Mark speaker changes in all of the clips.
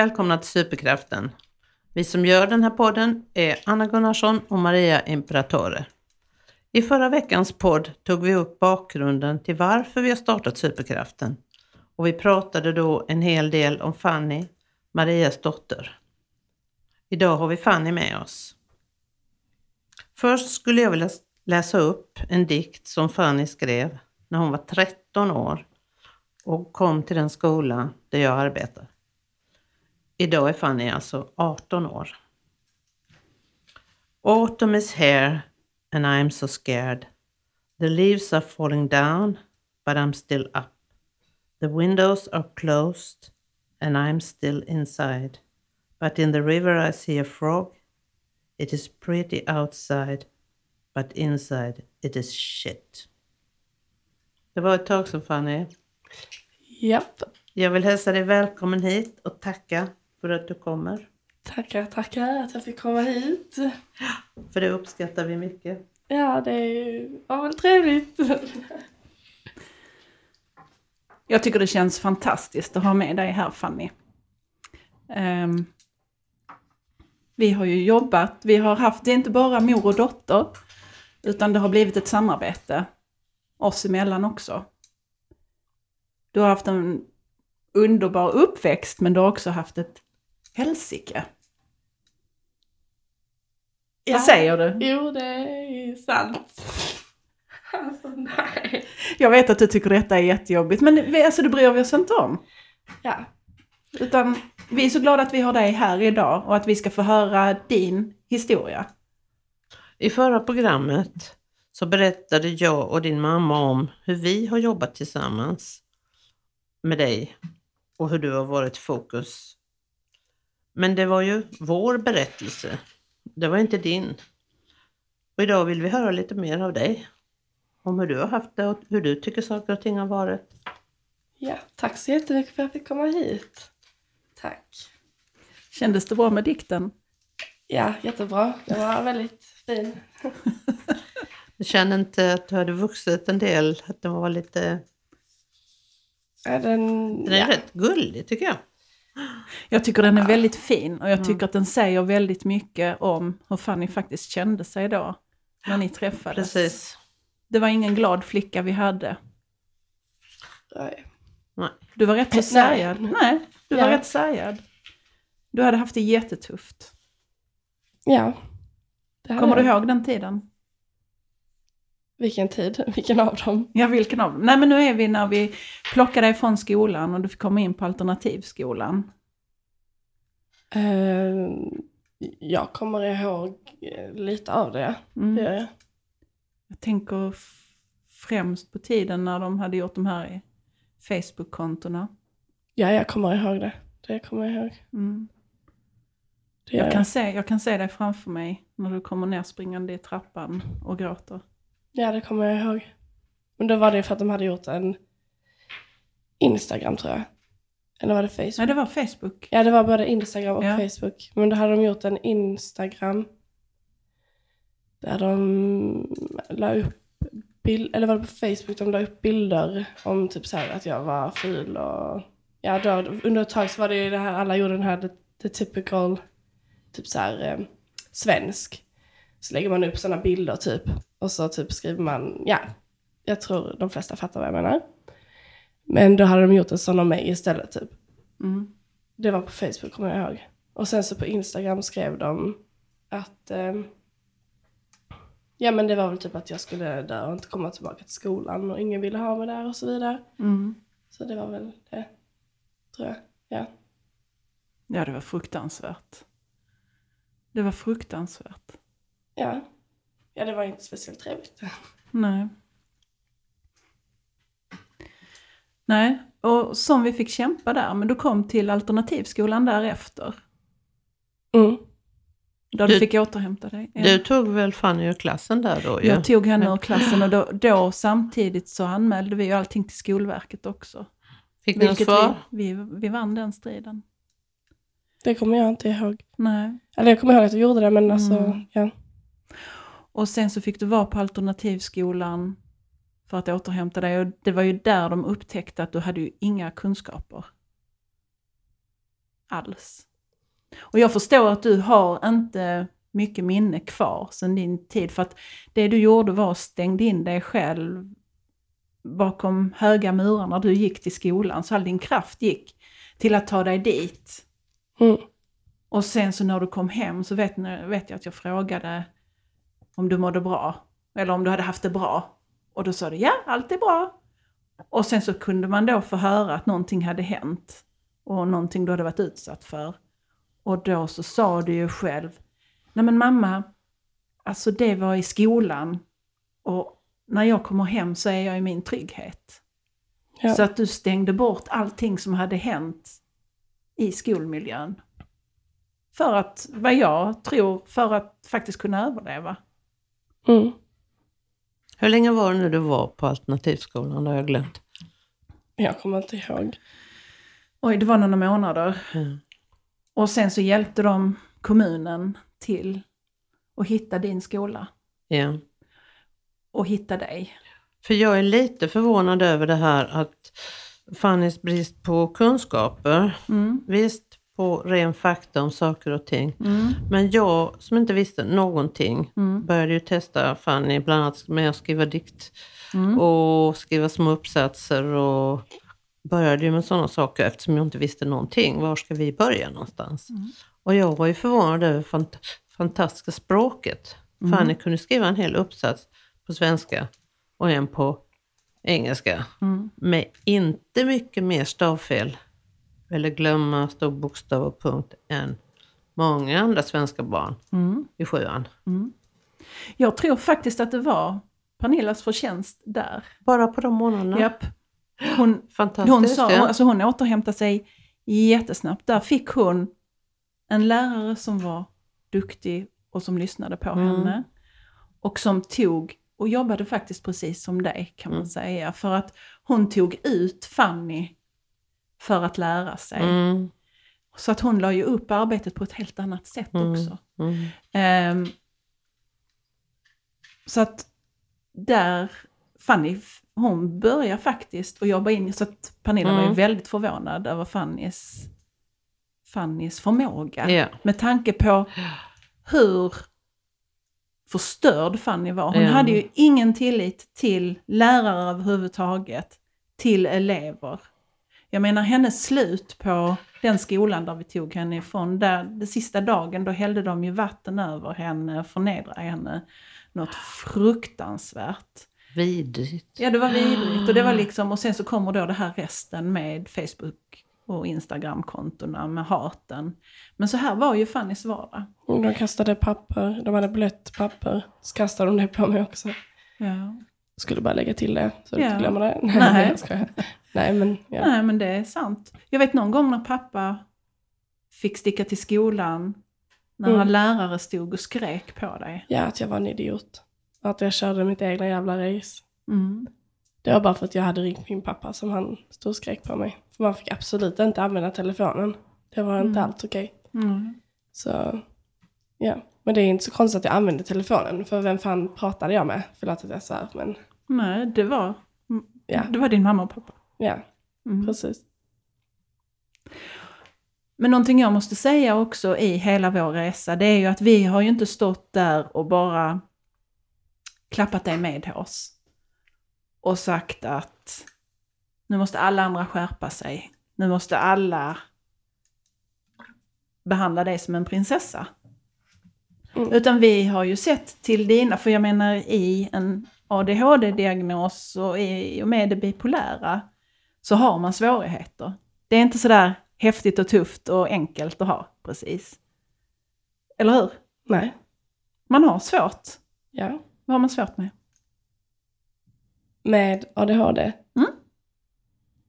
Speaker 1: välkomna till Superkraften. Vi som gör den här podden är Anna Gunnarsson och Maria Imperatore. I förra veckans podd tog vi upp bakgrunden till varför vi har startat Superkraften och vi pratade då en hel del om Fanny, Marias dotter. Idag har vi Fanny med oss. Först skulle jag vilja läsa upp en dikt som Fanny skrev när hon var 13 år och kom till den skola där jag arbetar. Idag är Fanny alltså 18 år. Autumn is here and I'm so scared. The leaves are falling down but I'm still up. The windows are closed and I'm still inside. But in the river I see a frog. It is pretty outside but inside it is shit. Det var ett tag sedan Fanny.
Speaker 2: Japp.
Speaker 1: Jag vill hälsa dig välkommen hit och tacka för att du kommer.
Speaker 2: Tackar, tackar att jag fick komma hit.
Speaker 1: För det uppskattar vi mycket.
Speaker 2: Ja, det var väl trevligt.
Speaker 3: Jag tycker det känns fantastiskt att ha med dig här Fanny. Um, vi har ju jobbat, vi har haft, det är inte bara mor och dotter, utan det har blivit ett samarbete oss emellan också. Du har haft en underbar uppväxt men du har också haft ett helsike.
Speaker 2: Ja.
Speaker 3: Vad säger du?
Speaker 2: Jo, det är sant. Alltså, nej.
Speaker 3: Jag vet att du tycker detta är jättejobbigt men alltså, det bryr vi oss inte om.
Speaker 2: Ja.
Speaker 3: Utan vi är så glada att vi har dig här idag och att vi ska få höra din historia.
Speaker 1: I förra programmet så berättade jag och din mamma om hur vi har jobbat tillsammans med dig och hur du har varit fokus. Men det var ju vår berättelse. Det var inte din. Och idag vill vi höra lite mer av dig. Om hur du har haft det och hur du tycker saker och ting har varit.
Speaker 2: ja, tack så jättemycket för att jag fick komma hit. Tack.
Speaker 3: Kändes det bra med dikten?
Speaker 2: Ja, jättebra. Det var väldigt fin.
Speaker 1: Du kände inte att du hade vuxit en del? Att den var lite...
Speaker 2: Ja, den,
Speaker 1: Den är
Speaker 2: ja.
Speaker 1: rätt gullig tycker jag.
Speaker 3: Jag tycker den är väldigt fin och jag tycker att den säger väldigt mycket om hur Fanny faktiskt kände sig då. När ni träffades.
Speaker 1: Precis.
Speaker 3: Det var ingen glad flicka vi hade.
Speaker 2: Nej.
Speaker 1: Nej.
Speaker 3: Du var rätt
Speaker 2: Nej.
Speaker 3: sargad. Nej, du var
Speaker 2: Ja.
Speaker 3: rätt sargad. Du hade haft det jättetufft.
Speaker 2: Ja. Det
Speaker 3: Kommer du ihåg den tiden?
Speaker 2: Vilken tid? Vilken av dem?
Speaker 3: Ja, vilken av dem? Nej, men nu är vi när vi plockade dig från skolan och du fick komma in på alternativskolan.
Speaker 2: Eh, jag kommer ihåg eh, lite av det.
Speaker 3: Mm.
Speaker 2: Det jag.
Speaker 3: Tänker främst på tiden när de hade gjort de här Facebook-kontona.
Speaker 2: Ja, jag kommer ihåg det. Det kommer jag ihåg.
Speaker 3: Mm.
Speaker 2: Det
Speaker 3: Jag, kan se, jag kan se dig framför mig när du kommer ner springande i trappan och gråter.
Speaker 2: Ja, det kommer jag ihåg. Men då var det för att de hade gjort en Instagram tror jag. Eller var det Facebook?
Speaker 3: Nej, det var Facebook.
Speaker 2: Ja, det var både Instagram och
Speaker 3: Ja.
Speaker 2: Facebook. Men då hade de gjort en Instagram där de la upp bild, eller var det på Facebook de la upp bilder om typ så här att jag var ful och ja, då, under ett tag så var det ju det här, alla gjorde den här the, the typical, typ så här eh, svensk. Så lägger man upp sådana bilder typ och så typ skriver man, ja, jag tror de flesta fattar vad jag menar. Men då hade de gjort en sån om mig istället typ.
Speaker 3: Mm.
Speaker 2: Det var på Facebook kommer jag ihåg. Och sen så på Instagram skrev de att ehm, Ja men det var väl typ att jag skulle dö och inte komma tillbaka till skolan och ingen ville ha mig där och så vidare.
Speaker 3: Mm.
Speaker 2: Så det var väl det. Tror jag. Ja.
Speaker 3: Ja, det var fruktansvärt. Det var fruktansvärt.
Speaker 2: Ja. Ja det var inte speciellt trevligt.
Speaker 3: Nej. Nej, och som vi fick kämpa där, men du kom till alternativskolan därefter.
Speaker 2: Mm.
Speaker 3: Där du,
Speaker 1: Du-
Speaker 3: fick återhämta dig. Ja.
Speaker 1: Du tog väl Fanny ur klassen där då?
Speaker 3: Jag tog henne ur klassen och då, då samtidigt så anmälde vi ju allting till Skolverket också.
Speaker 1: Fick ni
Speaker 3: Vilket
Speaker 1: svar?
Speaker 3: vi, vi, vi vann den striden.
Speaker 2: Det kommer jag inte ihåg.
Speaker 3: Nej.
Speaker 2: Eller jag kommer ihåg att jag gjorde det men alltså,
Speaker 3: Mm.
Speaker 2: ja.
Speaker 3: Och sen så fick du vara på alternativskolan för att återhämta dig. Och det var ju där de upptäckte att du hade ju inga kunskaper. alls. Och jag förstår att du har inte mycket minne kvar sedan din tid. För att det du gjorde var att stängde in dig själv bakom höga murar när du gick till skolan. Så all din kraft gick till att ta dig dit.
Speaker 2: Mm.
Speaker 3: Och sen så när du kom hem så vet, vet jag att jag frågade om du mådde bra. Eller om du hade haft det bra. Och då sa du ja, allt är bra. Och sen så kunde man då få höra att någonting hade hänt. Och någonting du hade varit utsatt för. Och då så sa du ju själv, nej men mamma, alltså det var i skolan. Och när jag kommer hem så är jag i min trygghet.
Speaker 2: Ja.
Speaker 3: Så att du stängde bort allting som hade hänt i skolmiljön. För att, vad jag tror, för att faktiskt kunna överleva.
Speaker 2: Mm.
Speaker 1: Hur länge var det nu du var på alternativskolan? Det har jag glömt.
Speaker 2: Jag kommer inte ihåg.
Speaker 3: Oj, det var några månader.
Speaker 1: Mm.
Speaker 3: Och sen så hjälpte de kommunen till att hitta din skola.
Speaker 1: Ja.
Speaker 3: Och hitta dig.
Speaker 1: För jag är lite förvånad över det här att Fannys brist på kunskaper.
Speaker 3: Mm.
Speaker 1: Visst, på ren fakta om saker och ting.
Speaker 3: Mm.
Speaker 1: Men jag som inte visste någonting
Speaker 3: Mm.
Speaker 1: började ju testa Fanny bland annat med att skriva dikt
Speaker 3: Mm.
Speaker 1: och skriva små uppsatser och började ju med sådana saker eftersom jag inte visste någonting. Var ska vi börja någonstans?
Speaker 3: Mm.
Speaker 1: Och jag var ju förvånad över fant fantastiska språket.
Speaker 3: Mm.
Speaker 1: Fanny kunde skriva en hel uppsats på svenska och en på engelska.
Speaker 3: Mm.
Speaker 1: Med inte mycket mer stavfel eller glömma stor bokstav och punkt än många andra svenska barn
Speaker 3: Mm.
Speaker 1: i sjuan.
Speaker 3: Mm. Jag tror faktiskt att det var Pernillas förtjänst där.
Speaker 1: Bara på de månaderna.
Speaker 3: Japp. Hon,
Speaker 1: Fantastiskt.
Speaker 3: hon, sa,
Speaker 1: ja.
Speaker 3: alltså hon återhämtade sig jättesnabbt. Där fick hon en lärare som var duktig och som lyssnade på
Speaker 1: Mm.
Speaker 3: henne. Och som tog, och jobbade faktiskt precis som dig kan man
Speaker 1: Mm.
Speaker 3: säga. För att hon tog ut Fanny för att lära sig.
Speaker 1: Mm,
Speaker 3: Så att hon la ju upp arbetet på ett helt annat sätt
Speaker 1: Mm.
Speaker 3: också.
Speaker 1: mm,
Speaker 3: Ehm, så att där, Fanny, hon börjar faktiskt att jobba in, så att Pernilla var ju
Speaker 1: Mm.
Speaker 3: väldigt förvånad över Fannys, Fannys förmåga.
Speaker 1: ja.
Speaker 3: Med tanke på hur förstörd Fanny var. Hon hade ju ingen tillit till lärare överhuvudtaget, till elever. Jag menar hennes slut på den skolan där vi tog henne ifrån, där den sista dagen då hällde de ju vatten över henne, förnedrade henne. Något fruktansvärt.
Speaker 1: Vidrigt.
Speaker 3: Ja det var vidrigt och det var liksom, och sen så kommer då det här resten med Facebook och Instagram-kontona med haten. Men så här var ju Fannys vardag.
Speaker 2: De kastade papper, de hade blött papper. Så kastade de det på mig också.
Speaker 3: Ja.
Speaker 2: Skulle bara lägga till det, så du
Speaker 3: Ja.
Speaker 2: inte glömmer det.
Speaker 3: Nej.
Speaker 2: jag. Nej, men ja.
Speaker 3: Nej men det är sant. Jag vet någon gång när pappa fick sticka till skolan när
Speaker 2: Mm.
Speaker 3: lärare stod och skrek på dig.
Speaker 2: ja, att jag var en idiot. Att jag körde mitt egna jävla race.
Speaker 3: Mm.
Speaker 2: Det var bara för att jag hade ringt min pappa som han stod och skrek på mig. För man fick absolut inte använda telefonen. Det var inte
Speaker 3: Mm.
Speaker 2: allt okej.
Speaker 3: Mm.
Speaker 2: Så, ja. Men det är inte så konstigt att jag använde telefonen. För vem fan pratade jag med? Förlåt att jag svär, men
Speaker 3: Nej, det var,
Speaker 2: Ja.
Speaker 3: det var din mamma och pappa.
Speaker 2: ja,
Speaker 3: Mm.
Speaker 2: precis.
Speaker 3: Men någonting jag måste säga också i hela vår resa, det är ju att vi har ju inte stått där och bara klappat dig med oss. Och sagt att nu måste alla andra skärpa sig. Nu måste alla behandla dig som en prinsessa.
Speaker 2: Mm.
Speaker 3: Utan vi har ju sett till dina, för jag menar i en ADHD-diagnos och i och med det bipolära så har man svårigheter. Det är inte sådär häftigt och tufft och enkelt att ha precis. Eller hur?
Speaker 2: Nej,
Speaker 3: Man har svårt.
Speaker 2: ja.
Speaker 3: Vad har man svårt med?
Speaker 2: Med ADHD.
Speaker 3: Mm.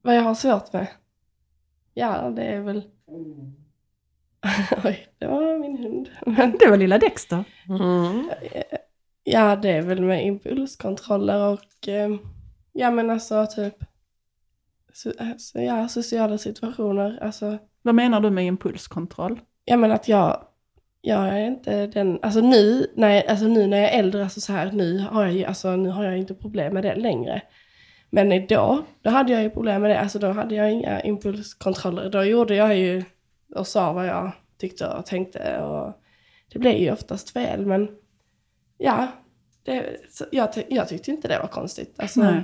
Speaker 2: Vad jag har svårt med? Ja, det är väl... Oj, det var min hund. Men
Speaker 3: Det var lilla Dexter.
Speaker 1: Mm.
Speaker 2: Ja, det är väl med impulskontroller och... Eh, ja, men alltså typ... So, alltså, ja, sociala situationer. Alltså,
Speaker 3: Vad menar du med impulskontroll?
Speaker 2: ja men att jag... Jag är inte den... Alltså nu när alltså nu när jag är äldre, alltså så här, nu har jag ju, alltså nu har jag inte problem med det längre. Men idag, då hade jag ju problem med det. Alltså då hade jag inga impulskontroller. Då gjorde jag ju och sa vad jag tyckte och tänkte. Och det blev ju oftast fel, men ja, det, jag, ty- jag tyckte inte det var konstigt. Alltså,
Speaker 3: Nej.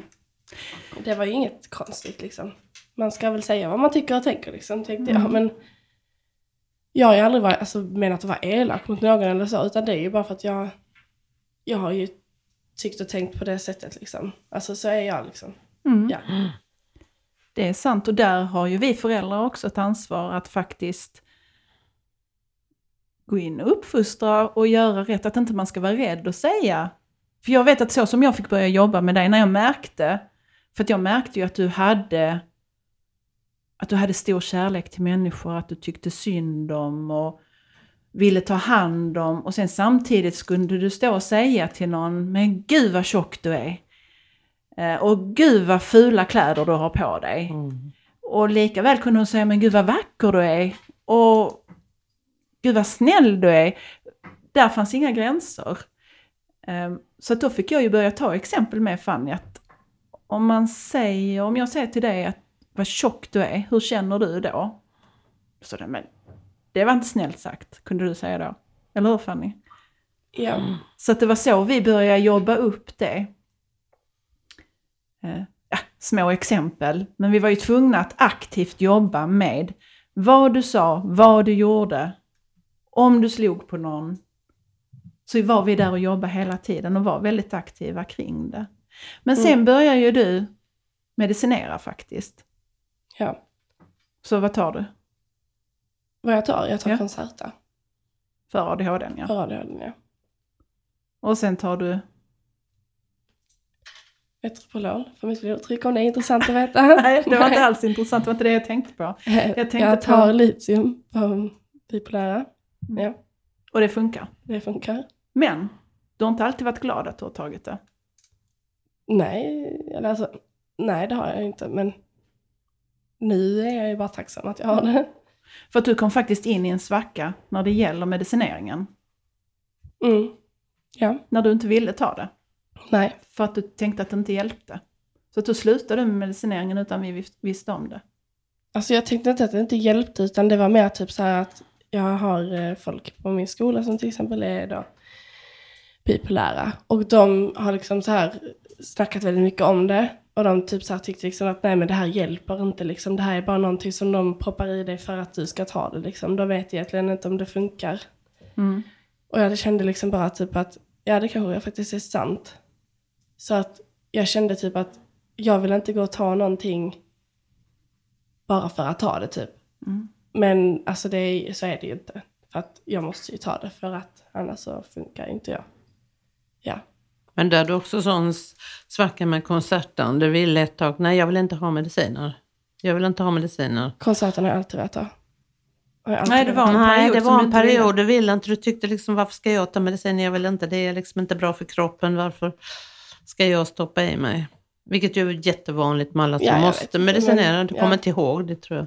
Speaker 2: det var ju inget konstigt liksom. Man ska väl säga vad man tycker och tänker liksom, tänkte
Speaker 3: Mm.
Speaker 2: jag. Men jag har ju aldrig varit, alltså, menat att vara elak mot någon eller så, utan det är ju bara för att jag, jag har ju tyckt och tänkt på det sättet liksom. Alltså så är jag liksom.
Speaker 3: Mm.
Speaker 2: Ja.
Speaker 3: Det är sant och där har ju vi föräldrar också ett ansvar att faktiskt gå in och uppfostra och göra rätt. Att inte man ska vara rädd att säga. För jag vet att så som jag fick börja jobba med dig när jag märkte, för att jag märkte ju att du hade att du hade stor kärlek till människor, att du tyckte synd om och ville ta hand om. Och sen samtidigt skulle du stå och säga till någon, men gud vad tjock du är. Eh, Och gud vad fula kläder du har på dig.
Speaker 1: Mm.
Speaker 3: Och lika väl kunde hon säga, men gud vad vacker du är. Och gud vad snäll du är. Där fanns inga gränser. Ehm, Så då fick jag ju börja ta exempel med Fanny. Att om man säger, om jag säger till dig att vad tjock du är, hur känner du då? Så det, men det var inte snällt sagt, kunde du säga då. Eller hur Fanny?
Speaker 2: Ja.
Speaker 3: Så att det var så vi började jobba upp det. Eh, ja, små exempel, men vi var ju tvungna att aktivt jobba med vad du sa, vad du gjorde. Om du slog på någon, så var vi där och jobbade hela tiden och var väldigt aktiva kring det. Men sen
Speaker 2: Mm.
Speaker 3: börjar ju du medicinera faktiskt.
Speaker 2: ja.
Speaker 3: Så vad tar du?
Speaker 2: Vad jag tar? Jag tar
Speaker 3: Ja.
Speaker 2: Concerta.
Speaker 3: För ADHD ja.
Speaker 2: För ADHD, ja.
Speaker 3: Och sen tar du...
Speaker 2: Metropolol för mitt blodtryck om det är intressant att veta.
Speaker 3: Nej, det var inte alls intressant, det var inte det jag tänkte på.
Speaker 2: jag,
Speaker 3: tänkte
Speaker 2: jag
Speaker 3: på-
Speaker 2: tar litium för bipolära. Ja,
Speaker 3: Och det funkar.
Speaker 2: det funkar.
Speaker 3: Men du har inte alltid varit glad att du har tagit det.
Speaker 2: Nej, eller alltså, nej det har jag inte. Men nu är jag ju bara tacksam att jag har det.
Speaker 3: För att du kom faktiskt in i en svacka när det gäller medicineringen.
Speaker 2: Mm. Ja,
Speaker 3: När du inte ville ta det.
Speaker 2: nej.
Speaker 3: För att du tänkte att det inte hjälpte. Så att du slutade med medicineringen utan vi vis- visste om det.
Speaker 2: Alltså jag tänkte inte att det inte hjälpte utan det var mer typ så här att jag har eh, folk på min skola som till exempel är då bipolära. Och de har liksom så här snackat väldigt mycket om det. Och de typ så här tyckte liksom att nej men det här hjälper inte liksom. Det här är bara någonting som de proppar i dig för att du ska ta det liksom. De vet egentligen inte om det funkar.
Speaker 3: Mm.
Speaker 2: Och jag kände liksom bara typ att ja det kanske faktiskt är sant. Så att jag kände typ att jag vill inte gå och ta någonting bara för att ta det typ.
Speaker 3: Mm.
Speaker 2: Men alltså det är, så är det ju inte. För att jag måste ju ta det för att annars så funkar inte jag. Ja.
Speaker 1: Men där du också sån svacka med konserten. Du ville ett tag, nej jag vill inte ha mediciner. Jag vill inte ha mediciner.
Speaker 2: Konserten har jag alltid velat ha.
Speaker 3: Nej, det var en
Speaker 1: nej,
Speaker 3: period
Speaker 1: det
Speaker 3: som
Speaker 1: var
Speaker 3: du
Speaker 1: en period du ville inte. Du tyckte liksom varför ska jag ta medicin? Jag vill inte. Det är liksom inte bra för kroppen. Varför ska jag stoppa i mig? Vilket ju är jättevanligt med alla som
Speaker 2: Ja,
Speaker 1: måste medicinera.
Speaker 2: men-
Speaker 1: Du
Speaker 2: ja.
Speaker 1: kommer inte ihåg det tror jag.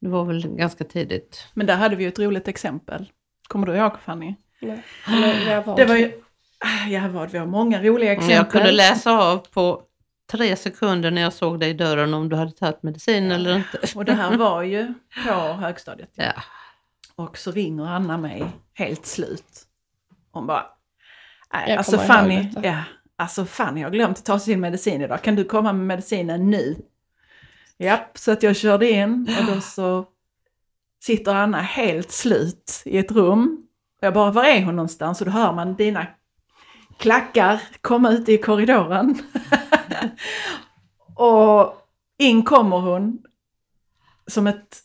Speaker 1: Det var väl ganska tidigt.
Speaker 3: Men där hade vi ju ett roligt exempel. Kommer du ihåg Fanny?
Speaker 2: Nej. Jag
Speaker 3: Det var ju... Ja, vad, vi har många roliga exempel.
Speaker 1: Jag kunde läsa av på tre sekunder när jag såg dig i dörren om du hade tagit medicin eller inte.
Speaker 3: Och det här var ju på högstadiet.
Speaker 1: Ja.
Speaker 3: Och så ringer Anna mig helt slut. Hon bara, nej
Speaker 2: Jag
Speaker 3: alltså Fanny, ja, alltså Fanny har glömt att ta sin medicin idag. Kan du komma med medicinen nu? Japp, så att jag körde in och då så sitter Anna helt slut i ett rum. Och jag bara, var är hon någonstans? Och då hör man dina klackar komma ut i korridoren. och in kommer hon som ett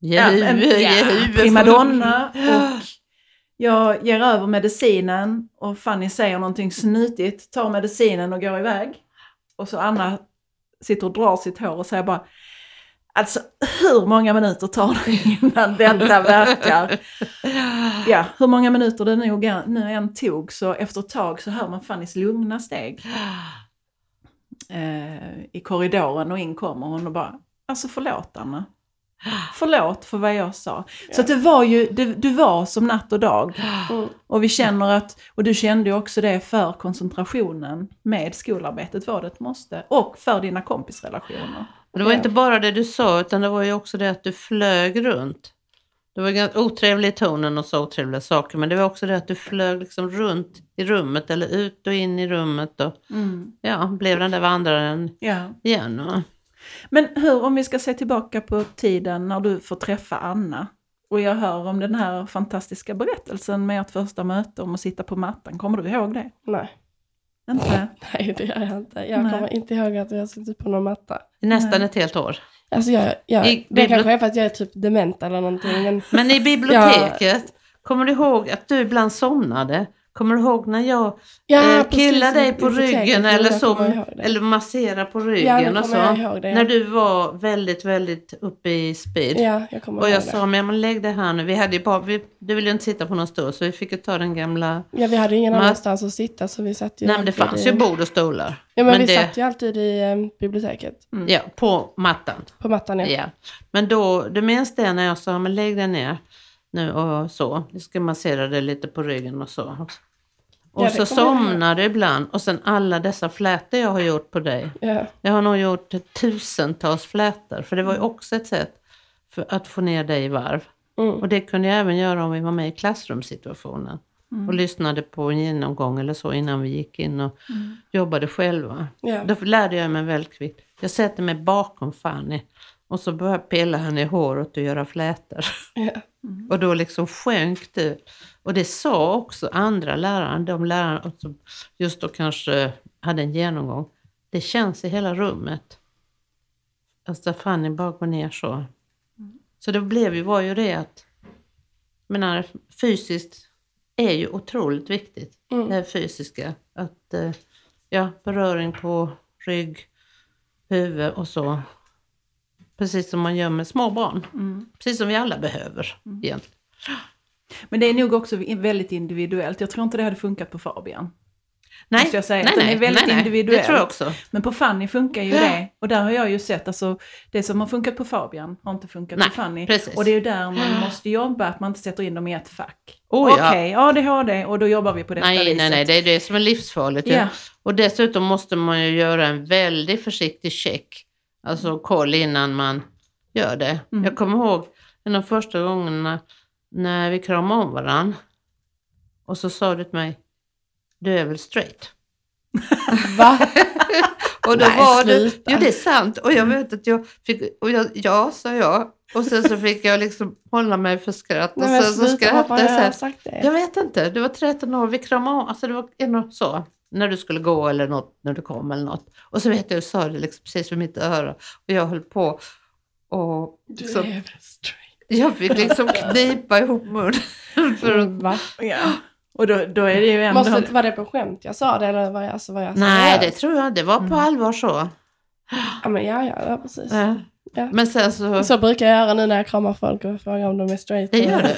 Speaker 1: Jehu,
Speaker 3: en-
Speaker 1: jehu.
Speaker 3: primadonna. Och jag ger över medicinen och Fanny säger någonting snutigt, tar medicinen och går iväg. Och så Anna sitter och drar sitt hår och säger bara Alltså hur många minuter tar det innan detta verkar? Ja, hur många minuter det nog är- nu än tog så efter ett tag så hör man Fannys lugna steg eh, i korridoren och in kommer hon och bara Alltså förlåt Anna. Förlåt för vad jag sa. Så att det var ju, det, du var som natt och dag.
Speaker 2: Mm.
Speaker 3: Och vi känner att, och du kände ju också det för koncentrationen med skolarbetet var det ett måste. Och för dina kompisrelationer.
Speaker 1: Det var
Speaker 2: Ja.
Speaker 1: inte bara det du sa utan det var ju också det att du flög runt. Det var ganska otrevlig i tonen och så otrevliga saker. Men det var också det att du flög liksom runt i rummet eller ut och in i rummet. Och
Speaker 3: Mm.
Speaker 1: ja, blev den där vandraren
Speaker 3: Ja.
Speaker 1: igen. Va?
Speaker 3: Men hur, om vi ska se tillbaka på tiden när du får träffa Anna och jag hör om den här fantastiska berättelsen med ert första möte om att sitta på mattan. Kommer du ihåg det?
Speaker 2: Nej.
Speaker 3: Inte?
Speaker 2: Nej, det gör jag inte. Jag
Speaker 3: Nej.
Speaker 2: kommer inte ihåg att vi har suttit på någon matta.
Speaker 1: Nästan
Speaker 3: Nej.
Speaker 1: ett helt år.
Speaker 2: Alltså jag, jag,
Speaker 1: I
Speaker 2: det kanske är för att jag är typ dement eller någonting. Men
Speaker 1: Men i biblioteket, kommer du ihåg att du ibland somnade? Kommer du ihåg när jag
Speaker 2: ja,
Speaker 1: eh, killar dig på ryggen eller, så,
Speaker 2: ihåg det.
Speaker 1: eller masserar på
Speaker 2: ja,
Speaker 1: ryggen
Speaker 2: nu
Speaker 1: och så?
Speaker 2: ihåg det.
Speaker 1: När du var väldigt, väldigt uppe i speed.
Speaker 2: Ja, jag kommer
Speaker 1: Och
Speaker 2: ihåg
Speaker 1: jag
Speaker 2: det.
Speaker 1: sa, men, men lägg det här nu. Vi hade ju bara, vi, du ville ju inte sitta på någon stol så vi fick ju ta den gamla...
Speaker 2: Ja, vi hade ingen annanstans att sitta så vi satt ju
Speaker 1: Nej men det fanns
Speaker 2: i...
Speaker 1: ju bord och stolar.
Speaker 2: Ja, men,
Speaker 1: men
Speaker 2: vi
Speaker 1: det-
Speaker 2: satt ju alltid i eh, biblioteket.
Speaker 1: Ja, på mattan.
Speaker 2: På mattan, ja.
Speaker 1: Ja. Men då, du minns det när jag sa, men lägg dig ner nu och så. Du ska massera dig lite på ryggen och så. Och
Speaker 2: Ja, det
Speaker 1: så
Speaker 2: jag
Speaker 1: somnar du ibland och sen alla dessa flätor jag har gjort på dig.
Speaker 2: ja.
Speaker 1: Jag har nog gjort tusentals flätor för det var ju också ett sätt för att få ner dig i varv.
Speaker 2: Mm.
Speaker 1: Och det kunde jag även göra om vi var med i klassrumssituationen. Och lyssnade på en genomgång eller så innan vi gick in och jobbade själva.
Speaker 2: Ja.
Speaker 1: Då lärde jag mig väldigt kvickt. Jag sätter mig bakom Fanny och så börjar jag pilla henne i håret och göra flätor.
Speaker 2: Ja.
Speaker 1: Och då liksom sjönk det. Och det sa också andra lärare, de lärare som just då kanske hade en genomgång. Det känns i hela rummet. Alltså Fanny bara går ner så. Så det blev ju, var ju det att, menar fysiskt är ju otroligt viktigt.
Speaker 2: Mm.
Speaker 1: Det här fysiska. Att, eh, ja, beröring på rygg, huvud och så. Precis som man gör med små barn.
Speaker 3: Mm.
Speaker 1: Precis som vi alla behöver egentligen.
Speaker 3: Men det är nog också väldigt individuellt. Jag tror inte det hade funkat på Fabian.
Speaker 1: Nej,
Speaker 3: jag säga.
Speaker 1: nej,
Speaker 3: Den är väldigt
Speaker 1: nej,
Speaker 3: individuell.
Speaker 1: Det tror jag också.
Speaker 3: Men på Fanny funkar ju
Speaker 1: Ja.
Speaker 3: det. Och där har jag ju sett, alltså det som har funkat på Fabian har inte funkat
Speaker 1: Nej,
Speaker 3: på Fanny.
Speaker 1: precis.
Speaker 3: Och det är ju där man måste jobba, att man inte sätter in dem i ett fack.
Speaker 1: Oh, ja.
Speaker 3: Okej, ADHD och då jobbar vi på detta
Speaker 1: Nej,
Speaker 3: viset.
Speaker 1: nej, nej, det är det som är livsfarligt.
Speaker 3: Ja.
Speaker 1: Och dessutom måste man ju göra en väldigt försiktig check. Alltså koll innan man gör det.
Speaker 3: Mm.
Speaker 1: Jag kommer ihåg en av första gångerna när vi kramade om varandra. Och så sa du till mig, du är väl straight?
Speaker 2: Va?
Speaker 1: Och då
Speaker 2: Nej,
Speaker 1: var det,
Speaker 2: sluta.
Speaker 1: jo det är sant. Och jag vet att jag fick, och jag, ja sa jag. Och sen så fick jag liksom hålla mig för skratt. Och
Speaker 2: Nej
Speaker 1: sen så skrattade jag.
Speaker 2: jag det?
Speaker 1: Jag vet inte, du var 13 år, vi kramade om, alltså det var ändå så. När du skulle gå eller något, när du kom eller något. Och så vet jag, du sa det liksom precis vid mitt öra. Och jag höll på och
Speaker 2: Du
Speaker 1: liksom,
Speaker 2: är
Speaker 1: jag fick liksom knipa ihop munnen. För att,
Speaker 2: Va?
Speaker 3: Ja. Och då, då är det ju ändå...
Speaker 2: Måste, var det på skämt jag sa det eller var jag, alltså, var jag
Speaker 1: nej, det tror jag, det var på
Speaker 3: Mm.
Speaker 1: allvar så.
Speaker 2: Ja, men ja, ja, ja precis.
Speaker 1: Ja.
Speaker 2: Ja.
Speaker 1: Men sen så,
Speaker 2: Så brukar jag göra nu när jag kramar folk och frågar om de är straight.
Speaker 1: det gör du.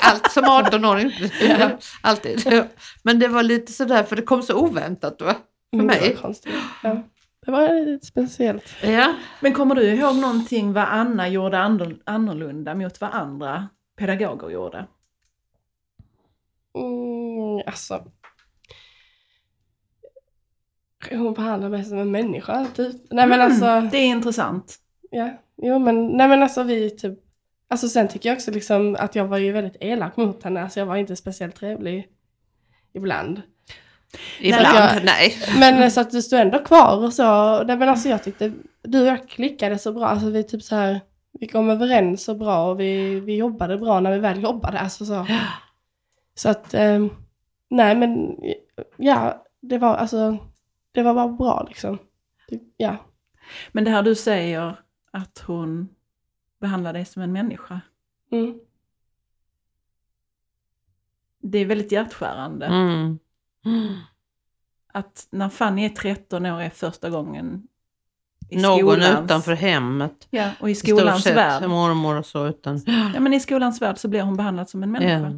Speaker 1: Allt som 18-åring.
Speaker 2: Ja.
Speaker 1: Alltid. Men det var lite sådär, för det kom så oväntat va? För
Speaker 2: Mm, det var
Speaker 1: mig.
Speaker 2: konstigt. Ja. Det var lite speciellt.
Speaker 1: Ja.
Speaker 3: Men kommer du ihåg någonting vad Anna gjorde annorlunda mot vad andra pedagoger gjorde?
Speaker 2: Mm, alltså. Hon behandlar mig som en människa, typ. Nej men
Speaker 3: Mm,
Speaker 2: alltså.
Speaker 3: Det är intressant.
Speaker 2: Ja, jo men, nej men alltså vi typ. Alltså sen tycker jag också liksom att jag var ju väldigt elak mot henne. Alltså jag var inte speciellt trevlig. Ibland.
Speaker 1: Ibland,
Speaker 2: jag-
Speaker 1: nej.
Speaker 2: Men så att du stod ändå kvar och så. Nej men alltså jag tyckte du och jag klickade så bra. Alltså vi typ så här. Vi kom överens så bra och vi, vi jobbade bra när vi väl jobbade. Alltså så. Så att, eh, nej men ja, det var alltså, det var bara bra liksom. Ja.
Speaker 3: Men det här du säger att hon behandlar dig som en människa.
Speaker 2: Mm.
Speaker 3: Det är väldigt hjärtskärande.
Speaker 1: Mm.
Speaker 3: Att när Fanny är 13 år är första gången i
Speaker 1: Någon
Speaker 3: skolans,
Speaker 1: utanför hemmet.
Speaker 3: Ja, och i skolans
Speaker 1: sett,
Speaker 3: värld.
Speaker 1: mormor och så. Utan,
Speaker 3: Ja, men i skolans värld så blir hon behandlad som en människa.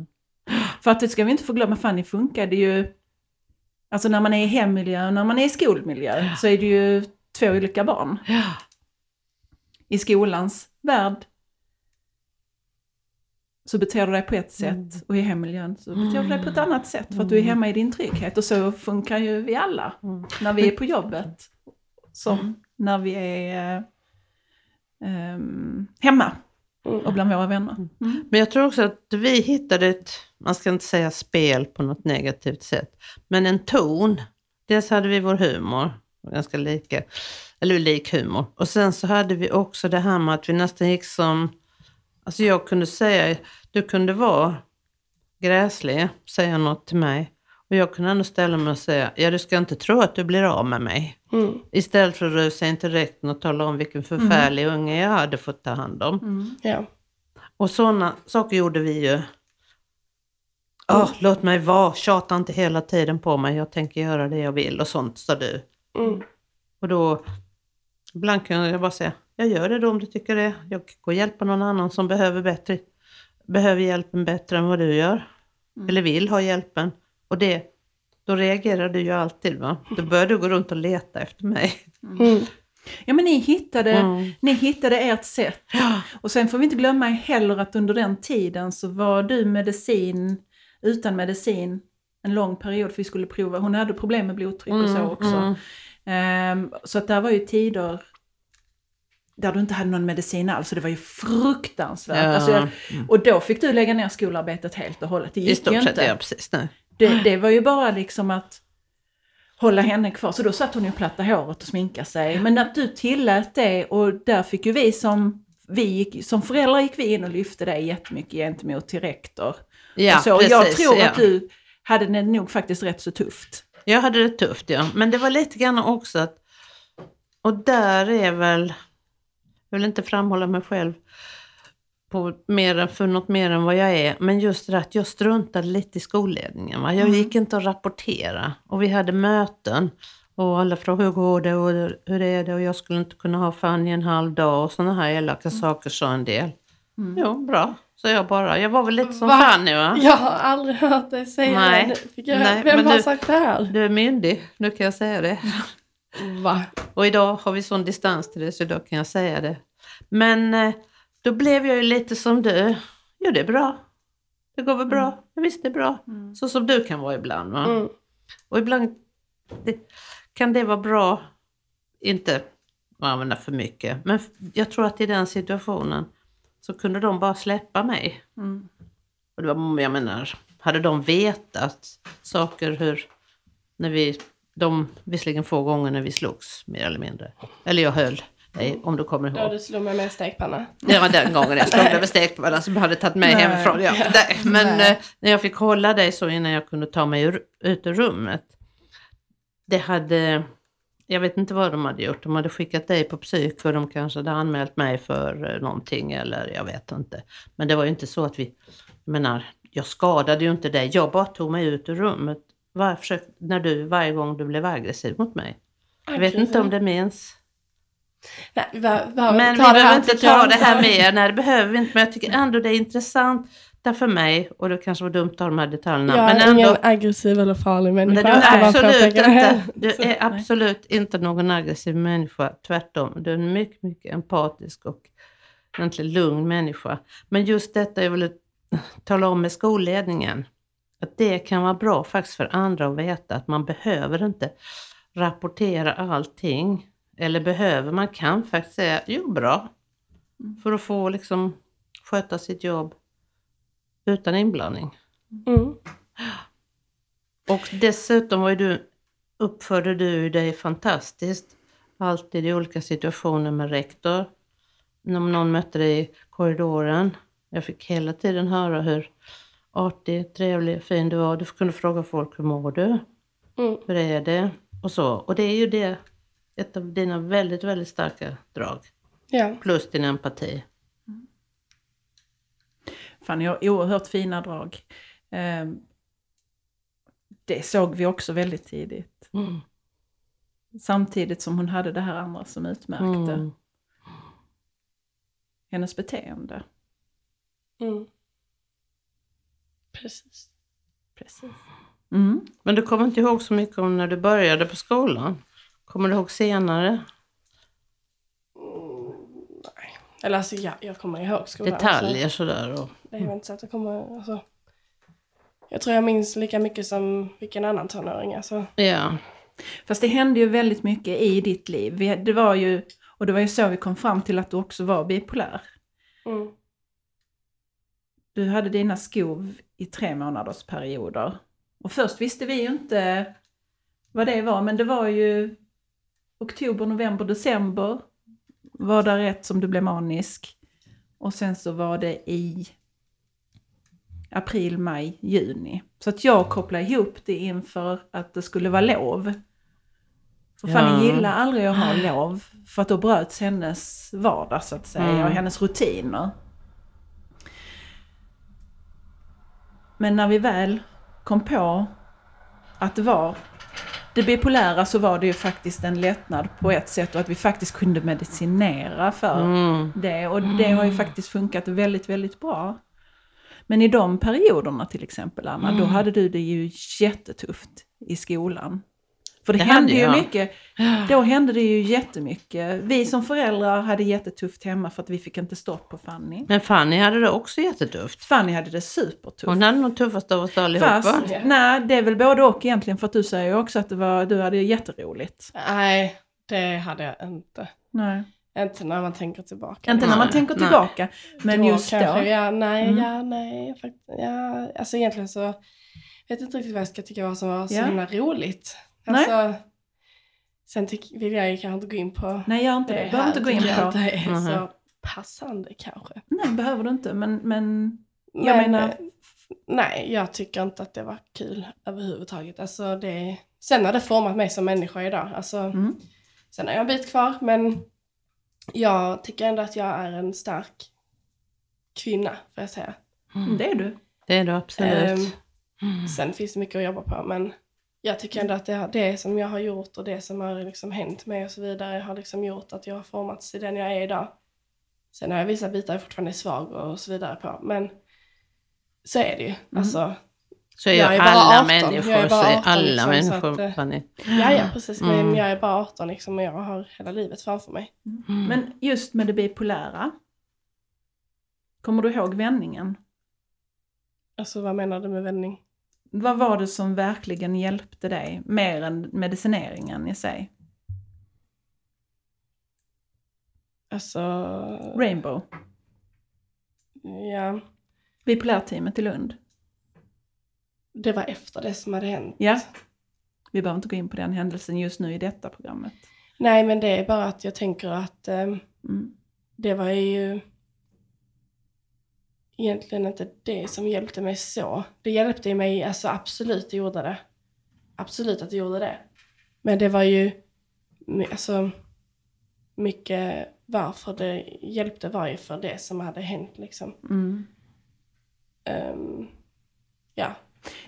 Speaker 1: ja.
Speaker 3: För att det ska vi inte förglömma, Fanny funkade ju... Alltså när man är i hemmiljö och när man är i skolmiljö så är det ju två olika barn.
Speaker 1: Ja.
Speaker 3: I skolans värld så beter du dig på ett sätt
Speaker 1: Mm.
Speaker 3: och i hemmiljön så beter du dig på ett annat sätt för att du är hemma i din trygghet. Och så funkar ju vi alla
Speaker 1: Mm.
Speaker 3: när vi är på jobbet som när vi är eh, ehm, hemma.
Speaker 2: Mm.
Speaker 3: och bland våra vänner. Mm.
Speaker 1: Men jag tror också att vi hittade ett, man ska inte säga spel på något negativt sätt, men en ton. Dels hade vi vår humor, ganska lika, eller lik humor. Och sen så hade vi också det här med att vi nästan gick som, alltså jag kunde säga, du kunde vara gräslig, säga något till mig. Och jag kunde ändå ställa mig och säga, ja du ska inte tro att du blir av med mig.
Speaker 2: Mm.
Speaker 1: Istället för att rusa in till rektorn och tala om vilken förfärlig unge jag hade fått ta hand om.
Speaker 3: Mm.
Speaker 2: Ja.
Speaker 1: Och sådana saker gjorde vi ju. Åh, låt mig vara, tjata inte hela tiden på mig, jag tänker göra det jag vill och sånt, sa du.
Speaker 2: Mm.
Speaker 1: Och då, ibland kunde jag bara säga, jag gör det då om du tycker det. Jag går hjälpa någon annan som behöver, bättre, behöver hjälpen bättre än vad du gör. Eller vill ha hjälpen. Och det, då reagerar du ju alltid va. Då börjar du gå runt och leta efter mig.
Speaker 2: Mm.
Speaker 3: Ja men ni hittade,
Speaker 1: Mm.
Speaker 3: ni hittade ert sätt. Och sen får vi inte glömma heller att under den tiden så var du medicin, utan medicin, en lång period för vi skulle prova. Hon hade problem med blodtryck och så
Speaker 1: Mm,
Speaker 3: också.
Speaker 1: Mm.
Speaker 3: Ehm, så att det var ju tider där du inte hade någon medicin alls. Så det var ju fruktansvärt.
Speaker 1: Ja.
Speaker 3: Alltså jag, och då fick du lägga ner skolarbetet helt och hållet. Det
Speaker 1: I
Speaker 3: gick ju inte.
Speaker 1: sett, ja precis. Nej.
Speaker 3: Det, det var ju bara liksom att hålla henne kvar. Så då satt hon ju och plattade håret och sminkade sig. Men att du tillät det och där fick ju vi som, vi gick, som föräldrar gick vi in och lyfte det jättemycket gentemot till rektor.
Speaker 1: Ja,
Speaker 3: och så. Och
Speaker 1: precis.
Speaker 3: jag tror
Speaker 1: ja.
Speaker 3: att du hade det nog faktiskt rätt så tufft.
Speaker 1: Jag hade det tufft ja, men det var lite grann också att, och där är väl, jag vill inte framhålla mig själv på mer för något mer än vad jag är, men just det att jag struntade lite i skolledningen. Va? Jag
Speaker 3: Mm.
Speaker 1: gick inte att rapportera och vi hade möten och alla frågade hur går det och hur är det och jag skulle inte kunna ha Fanny en halv dag och sådana här elaka
Speaker 3: Mm.
Speaker 1: saker sa en del. Jo, bra, sa jag bara. Jag var väl lite som
Speaker 2: Va?
Speaker 1: Fanny va?
Speaker 2: Jag har aldrig hört dig säga
Speaker 1: Nej.
Speaker 2: det. Nu Fick jag,
Speaker 1: Nej,
Speaker 2: vem
Speaker 1: men
Speaker 2: har
Speaker 1: du-
Speaker 2: sagt det här?
Speaker 1: Du är myndig, nu kan jag säga det.
Speaker 2: Va?
Speaker 1: Och idag har vi sån distans till det så idag kan jag säga det. Men eh, då blev jag ju lite som du. Jo, det är bra. Det går väl bra. Ja, visst, det är bra. Så som du kan vara ibland. Va?
Speaker 2: Mm.
Speaker 1: Och ibland det, kan det vara bra, inte att använda för mycket, men jag tror att i den situationen så kunde de bara släppa mig.
Speaker 3: Mm.
Speaker 1: Och det var, jag menar, hade de vetat saker hur, när vi, de visserligen få gånger när vi slogs mer eller mindre. Eller jag höll dig, om du kommer ihåg.
Speaker 2: du slog mig med stekpanna.
Speaker 1: Var den gången jag slog dig med stekpannan som hade tagit mig
Speaker 3: Nej.
Speaker 1: hemifrån. Ja, nej. Men
Speaker 3: Nej.
Speaker 1: eh, när jag fick hålla dig så innan jag kunde ta mig ur, ut ur rummet. Det hade, jag vet inte vad de hade gjort. De hade skickat dig på psyk för de kanske hade anmält mig för eh, någonting eller jag vet inte. Men det var ju inte så att vi, jag menar, jag skadade ju inte dig. Jag bara tog mig ut ur rummet. Var, försök, när du, varje gång du blev aggressiv mot mig. Jag vet inte om det minns.
Speaker 2: Nej, vi behöver,
Speaker 1: Men vi
Speaker 2: ta
Speaker 1: behöver inte ta det här mer. Nej, det behöver vi inte. Men jag tycker ändå det är intressant där för mig. Och det kanske var dumt att ha de här detaljerna.
Speaker 2: Jag
Speaker 1: men
Speaker 2: är
Speaker 1: ändå,
Speaker 2: ingen aggressiv eller farlig människa.
Speaker 1: du
Speaker 2: jag ska
Speaker 1: är absolut inte, du är absolut inte någon aggressiv människa. Tvärtom. Du är en mycket, mycket empatisk och egentligen lugn människa. Men just detta jag ville tala om med skolledningen. Att det kan vara bra faktiskt för andra att veta att man behöver inte rapportera allting. Eller behöver, man kan faktiskt säga, jo bra. För att få liksom sköta sitt jobb utan inblandning.
Speaker 2: Mm.
Speaker 1: Och dessutom var du, uppförde du dig fantastiskt. Alltid i olika situationer med rektor. Om någon mötte dig i korridoren. Jag fick hela tiden höra hur artig, trevlig, fin du var. Du kunde fråga folk, hur mår du?
Speaker 2: Mm.
Speaker 1: Hur är det? Och så. Och det är ju det, ett av dina väldigt, väldigt starka drag.
Speaker 2: Ja.
Speaker 1: Plus din empati.
Speaker 3: Fanny har oerhört fina drag. Ehm, det såg vi också väldigt tidigt.
Speaker 1: Mm.
Speaker 3: Samtidigt som hon hade det här andra som utmärkte
Speaker 1: Mm.
Speaker 3: hennes beteende.
Speaker 2: Mm. Precis.
Speaker 3: Precis. Mm.
Speaker 1: Men du kommer inte ihåg så mycket om när du började på skolan? Kommer du ihåg senare?
Speaker 2: Mm, nej. Eller alltså ja, jag kommer ihåg skolan.
Speaker 1: Detaljer sådär? Och...
Speaker 2: Så det är inte så att jag kommer... Alltså, jag tror jag minns lika mycket som vilken annan tonåring. Alltså.
Speaker 1: Ja.
Speaker 3: Fast det hände ju väldigt mycket i ditt liv. Det var ju, och det var ju så vi kom fram till att du också var bipolär.
Speaker 2: Mm.
Speaker 3: du hade dina skov i tre månaders perioder. Och först visste vi ju inte vad det var, men det var ju oktober, november, december var där ett som du blev manisk. Och sen så var det i april, maj, juni. Så att jag kopplade ihop det inför att det skulle vara lov. För Fanny
Speaker 1: Ja.
Speaker 3: gillar aldrig att ha lov. För att då bröts hennes vardag så att säga
Speaker 1: Mm.
Speaker 3: och hennes rutiner. Men när vi väl kom på att det var det bipolära så var det ju faktiskt en lättnad på ett sätt och att vi faktiskt kunde medicinera för
Speaker 1: Mm.
Speaker 3: det. Och det har ju faktiskt funkat väldigt, väldigt bra. Men i de perioderna till exempel, Anna,
Speaker 1: Mm.
Speaker 3: då hade du det ju jättetufft i skolan. För det,
Speaker 1: Det
Speaker 3: hände ju
Speaker 1: jag.
Speaker 3: mycket. Då hände det ju jättemycket. Vi som föräldrar hade jättetufft hemma för att vi fick inte stopp på Fanny.
Speaker 1: Men Fanny hade det också jättetufft.
Speaker 3: Fanny hade det supertufft.
Speaker 1: Hon hade nog tuffast av oss allihopa.
Speaker 3: Fast, nej, det är väl både och egentligen för att du säger ju också att det var, du hade jätteroligt.
Speaker 2: Nej, det hade jag inte.
Speaker 3: Nej.
Speaker 2: Inte när man tänker tillbaka.
Speaker 3: Inte när man tänker
Speaker 1: nej.
Speaker 3: tillbaka, men
Speaker 2: då
Speaker 3: just
Speaker 2: kanske,
Speaker 3: då.
Speaker 2: Ja, nej,
Speaker 3: Mm.
Speaker 2: ja, nej. Fakt, ja, alltså egentligen så vet jag inte riktigt vad jag ska tycka var som var så
Speaker 3: Ja.
Speaker 2: himla roligt.
Speaker 3: Nej.
Speaker 2: Alltså, sen tyck, vill jag ju kanske inte gå in på
Speaker 3: Nej, gör inte det.
Speaker 2: det
Speaker 3: Behöver inte gå in på.
Speaker 2: inte är
Speaker 1: Mhm.
Speaker 2: så passande kanske.
Speaker 3: Nej, behöver du inte. Men, men jag
Speaker 2: Men,
Speaker 3: menar,
Speaker 2: Nej, jag tycker inte att det var kul överhuvudtaget. Alltså det, sen har det format mig som människa idag. Alltså,
Speaker 3: Mm.
Speaker 2: Sen har jag en bit kvar, men jag tycker ändå att jag är en stark kvinna, får jag säga.
Speaker 3: det är du.
Speaker 1: Det är du absolut.
Speaker 2: Ehm, Sen finns det mycket att jobba på, men jag tycker ändå att det, det som jag har gjort och det som har liksom hänt mig och så vidare har liksom gjort att jag har formats till den jag är idag. Sen har jag vissa bitar jag fortfarande är svag och så vidare på, men så är det ju. Alltså,
Speaker 1: så är
Speaker 2: jag
Speaker 1: ju
Speaker 2: är bara
Speaker 1: alla
Speaker 2: 18.
Speaker 1: människor,
Speaker 2: Jag är bara
Speaker 1: så är
Speaker 2: 18
Speaker 1: alla
Speaker 2: liksom, så
Speaker 1: människor,
Speaker 2: att, eh,
Speaker 1: Fanny.
Speaker 2: ja, ja, precis, men
Speaker 1: Mm.
Speaker 2: jag är bara 18 liksom och jag har hela livet framför mig.
Speaker 1: Mm.
Speaker 3: Men just med det bipolära. Kommer du ihåg vändningen?
Speaker 2: Alltså vad menar du med vändning?
Speaker 3: Vad var det som verkligen hjälpte dig? Mer än medicineringen i sig?
Speaker 2: Alltså,
Speaker 3: Rainbow.
Speaker 2: ja,
Speaker 3: Bipolärteamet i Lund.
Speaker 2: det var efter det som hade hänt.
Speaker 3: Ja. Vi behöver inte gå in på den händelsen just nu i detta programmet.
Speaker 2: Nej, men det är bara att jag tänker att ehm,
Speaker 3: Mm.
Speaker 2: det var ju egentligen inte det som hjälpte mig så. Det hjälpte mig, alltså absolut det gjorde det. Absolut att det gjorde det. Men det var ju, alltså mycket varför det hjälpte var ju för det som hade hänt liksom.
Speaker 3: Mm.
Speaker 2: Ehm, ja.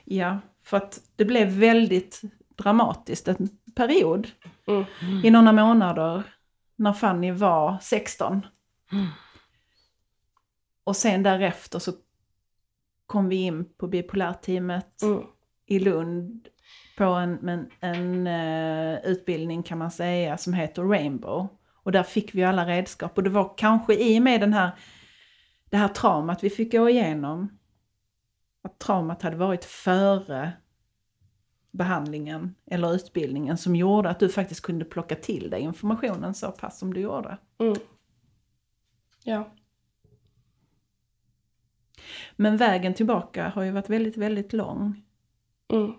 Speaker 3: Ja, för att det blev väldigt dramatiskt en period
Speaker 2: Mm.
Speaker 3: i några månader när Fanny var 16.
Speaker 1: Mm.
Speaker 3: Och sen därefter så kom vi in på bipolärteamet
Speaker 2: Mm.
Speaker 3: i Lund på en, en, en eh, utbildning kan man säga som heter Rainbow. Och där fick vi alla redskap och det var kanske i och med den här, det här traumat vi fick gå igenom. Att traumat hade varit före behandlingen eller utbildningen som gjorde att du faktiskt kunde plocka till dig informationen så pass som du gjorde.
Speaker 2: Mm. Ja.
Speaker 3: Men vägen tillbaka har ju varit väldigt, väldigt lång.
Speaker 2: Mm.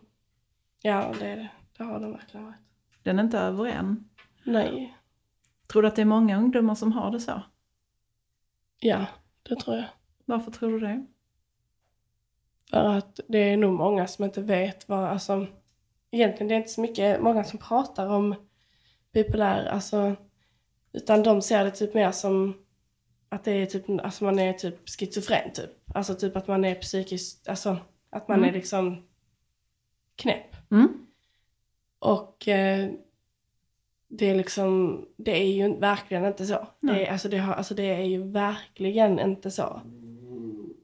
Speaker 2: Ja, det, är det. det har den verkligen varit.
Speaker 3: Den är inte över än.
Speaker 2: Nej.
Speaker 3: Tror du att det är många ungdomar som har det så?
Speaker 2: Ja, det tror jag.
Speaker 3: Varför tror du det?
Speaker 2: För att det är nog många som inte vet vad, alltså egentligen det är inte så mycket, många som pratar om bipolär, alltså utan de ser det typ mer som att det är typ, alltså man är typ schizofren typ. Alltså typ att man är psykiskt, alltså att man
Speaker 3: Mm.
Speaker 2: är liksom knäpp.
Speaker 3: Mm.
Speaker 2: Och eh, det är liksom, det är ju verkligen inte så.
Speaker 3: Nej.
Speaker 2: Det är, alltså, det har, alltså det är ju verkligen inte så.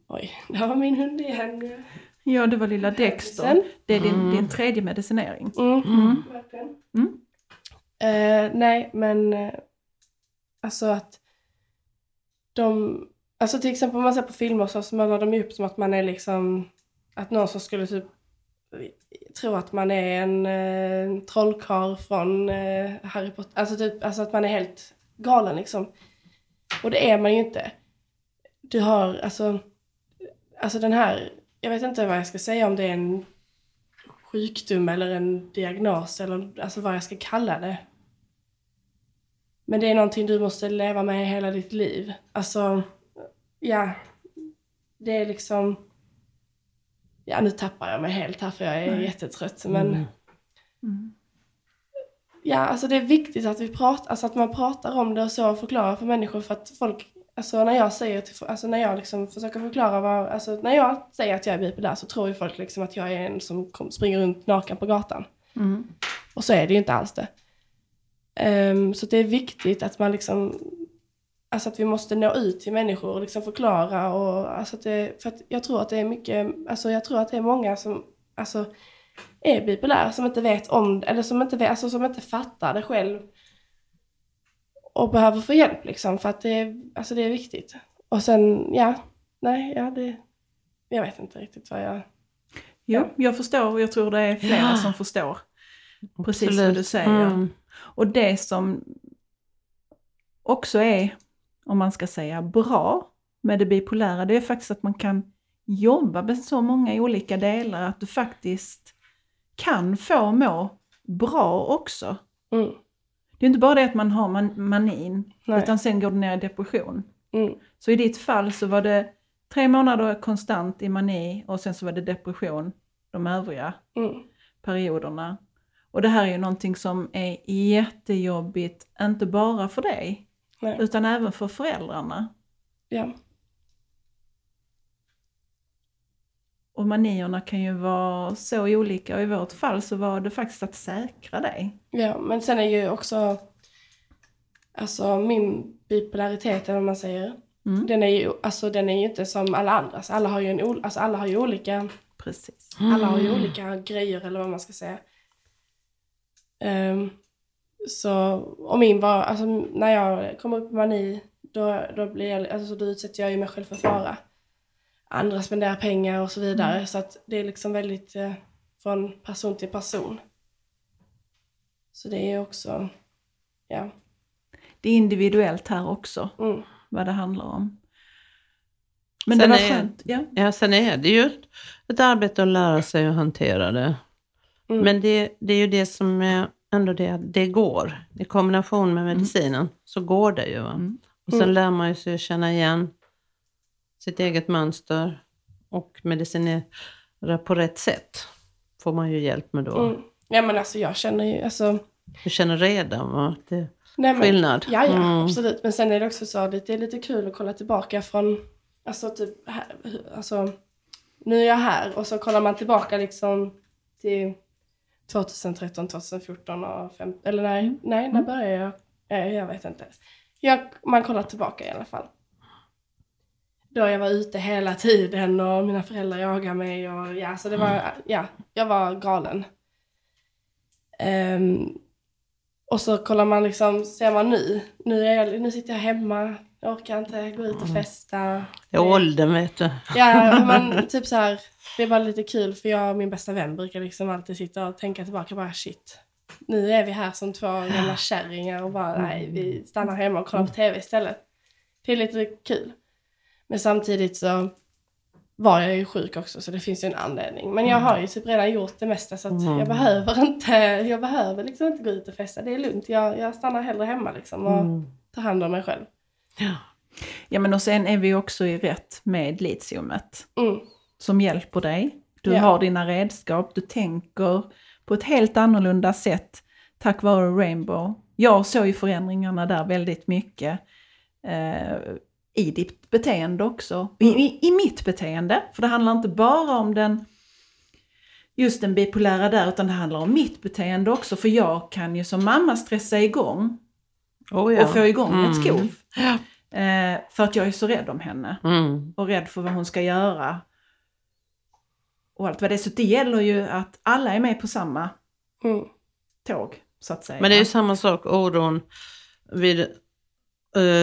Speaker 2: Oj, där var min hund igen.
Speaker 3: Ja, det var lilla Dexter. Det är din,
Speaker 1: Mm.
Speaker 3: din tredje medicinering.
Speaker 2: Mm,
Speaker 3: Mm. Mm.
Speaker 2: Eh, nej, men eh, alltså att de, alltså till exempel om man ser på filmer så, så målar de ju upp som att man är liksom, att någon som skulle typ tro att man är en eh, trollkarl från eh, Harry Potter, alltså typ, alltså att man är helt galen liksom. Och det är man ju inte. Du har, alltså, alltså den här, jag vet inte vad jag ska säga om det är en sjukdom eller en diagnos eller alltså vad jag ska kalla det. Men det är någonting du måste leva med hela ditt liv. Alltså, ja. Det är liksom... Ja, nu tappar jag mig helt här för jag är
Speaker 3: Nej.
Speaker 2: jättetrött. Men
Speaker 1: Mm.
Speaker 3: Mm.
Speaker 2: ja, alltså det är viktigt att vi pratar, alltså att man pratar om det och så och förklarar för människor för att folk, alltså när jag säger till, alltså när jag liksom försöker förklara vad, alltså när jag säger att jag är bipolär så tror ju folk liksom att jag är en som springer runt naken på gatan.
Speaker 3: Mm.
Speaker 2: Och så är det ju inte alls det. Ehm, så det är viktigt att man liksom, alltså att vi måste nå ut till människor och liksom förklara och alltså att det, för att jag tror att det är mycket, alltså jag tror att det är många som, alltså är bipolära som inte vet om eller som inte vet, alltså som inte fattar det själv. Och behöver få hjälp liksom, för att det är, alltså det är viktigt. Och sen, ja, nej, ja det, jag vet inte riktigt vad jag,
Speaker 3: Jo, jag förstår och jag tror det är flera
Speaker 1: Ja.
Speaker 3: som förstår. Precis
Speaker 1: Absolut.
Speaker 3: vad du säger.
Speaker 1: Mm.
Speaker 3: Och det som också är, om man ska säga bra med det bipolära, det är faktiskt att man kan jobba med så många olika delar att du faktiskt kan få må bra också.
Speaker 2: mm,
Speaker 3: Det är inte bara det att man har man manin,
Speaker 2: Nej.
Speaker 3: utan sen går du ner i depression.
Speaker 2: mm,
Speaker 3: Så i ditt fall så var det tre månader konstant i mani och sen så var det depression de övriga
Speaker 2: mm,
Speaker 3: perioderna. Och det här är ju någonting som är jättejobbigt, inte bara för dig,
Speaker 2: nej,
Speaker 3: utan även för föräldrarna.
Speaker 2: ja,
Speaker 3: Och manierna kan ju vara så olika och i vårt fall så var det faktiskt att säkra dig.
Speaker 2: Ja, men sen är ju också alltså min bipolaritet, eller vad man säger,
Speaker 3: Mm.
Speaker 2: den är ju alltså, den är ju inte som alla andras. Alla har ju, en, alltså, alla har ju olika,
Speaker 3: Precis.
Speaker 2: alla har ju olika grejer eller vad man ska säga. Ehm, så, och min var, alltså när jag kommer upp i mani, då, då blir jag, alltså då utsätter jag ju mig själv för fara. Andra spenderar pengar och så vidare, så att det är liksom väldigt eh, från person till person. Så det är också, ja.
Speaker 3: Det är individuellt här också,
Speaker 2: Mm.
Speaker 3: vad det handlar om. Men
Speaker 1: Sen
Speaker 3: det var
Speaker 1: är-
Speaker 3: skönt. Ja.
Speaker 1: Ja, sen är det ju ett, ett arbete att lära sig att hantera det.
Speaker 2: Mm.
Speaker 1: Men det, det är ju det som är ändå det att det går. I kombination med medicinen så går det ju.
Speaker 3: Mm.
Speaker 1: Och sen
Speaker 2: Mm.
Speaker 1: lär man ju sig att känna igen sitt eget mönster och medicinera på rätt sätt. Får man ju hjälp med då.
Speaker 2: Mm. Ja men alltså jag känner ju, alltså,
Speaker 1: Du känner redan va? det
Speaker 2: nej men,
Speaker 1: skillnad.
Speaker 2: Ja, ja
Speaker 1: Mm.
Speaker 2: absolut. Men sen är det också så att det är lite kul att kolla tillbaka från, alltså typ, här, alltså, nu är jag här och så kollar man tillbaka liksom till 2013, 2014 och 15, eller nej,
Speaker 3: Mm.
Speaker 2: nej, när började jag? Nej, jag vet inte. Jag, man kollar tillbaka i alla fall. Då jag var ute hela tiden och mina föräldrar jagade mig och ja, så det var, ja, jag var galen. Ehm, och så kollar man liksom, ser man nu, nu, är jag, nu sitter jag hemma, jag orkar inte gå ut och festa.
Speaker 1: Det är åldern vet du.
Speaker 2: Ja, men typ så här, det är bara lite kul för jag och min bästa vän brukar liksom alltid sitta och tänka tillbaka bara shit. Nu är vi här som två gamla kärringar och bara nej, vi stannar hemma och kollar på tv istället. Det är lite kul. Men samtidigt så var jag ju sjuk också så det finns ju en anledning. Men jag har ju typ redan gjort det mesta så att
Speaker 1: Mm.
Speaker 2: jag behöver inte, jag behöver liksom inte gå ut och festa. Det är lugnt, jag, jag stannar hellre hemma liksom och
Speaker 1: Mm.
Speaker 2: tar hand om mig själv.
Speaker 3: Ja men och sen är vi också i rätt med litiumet.
Speaker 2: Mm.
Speaker 3: som hjälper dig. Du
Speaker 2: Ja.
Speaker 3: har dina redskap, du tänker på ett helt annorlunda sätt tack vare Rainbow. Jag såg ju förändringarna där väldigt mycket eh, i ditt beteende också. I, i, I mitt beteende, för det handlar inte bara om den just den bipolära där, utan det handlar om mitt beteende också. För jag kan ju som mamma stressa igång
Speaker 1: Oh, ja.
Speaker 3: och få igång
Speaker 1: Mm.
Speaker 3: ett skov.
Speaker 1: Ja.
Speaker 3: Eh, för att jag är så rädd om henne
Speaker 1: Mm.
Speaker 3: och rädd för vad hon ska göra. Och allt vad det är. Så det gäller ju att alla är med på samma
Speaker 2: Mm.
Speaker 3: tåg, så att säga.
Speaker 1: Men det är ju samma sak, oron vid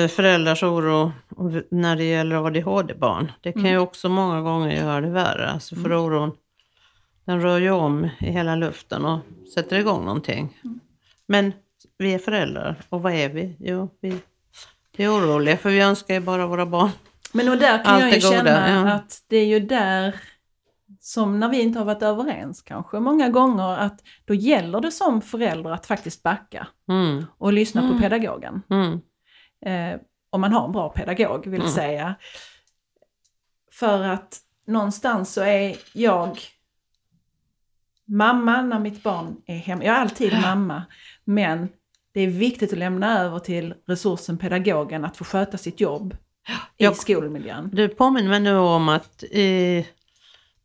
Speaker 1: föräldrars oro när det gäller ADHD-barn. Det kan ju
Speaker 3: Mm.
Speaker 1: också många gånger göra det värre. Alltså för
Speaker 3: Mm.
Speaker 1: oron, den rör ju om i hela luften och sätter igång någonting.
Speaker 3: Mm.
Speaker 1: Men vi är föräldrar och vad är vi? Jo, vi, är oroliga för vi önskar ju bara våra barn
Speaker 3: Men och där kan
Speaker 1: Allt
Speaker 3: jag ju
Speaker 1: goda,
Speaker 3: känna
Speaker 1: ja.
Speaker 3: att det är ju där som när vi inte har varit överens kanske många gånger att då gäller det som förälder att faktiskt backa
Speaker 1: Mm,
Speaker 3: och lyssna på
Speaker 1: Mm.
Speaker 3: pedagogen.
Speaker 1: mm,
Speaker 3: Eh, om man har en bra pedagog vill
Speaker 1: Mm.
Speaker 3: säga. För att någonstans så är jag mamma när mitt barn är hemma. Jag är alltid mamma. Men det är viktigt att lämna över till resursen pedagogen att få sköta sitt jobb i
Speaker 1: Jag-
Speaker 3: skolmiljön.
Speaker 1: Du påminner mig nu om att i,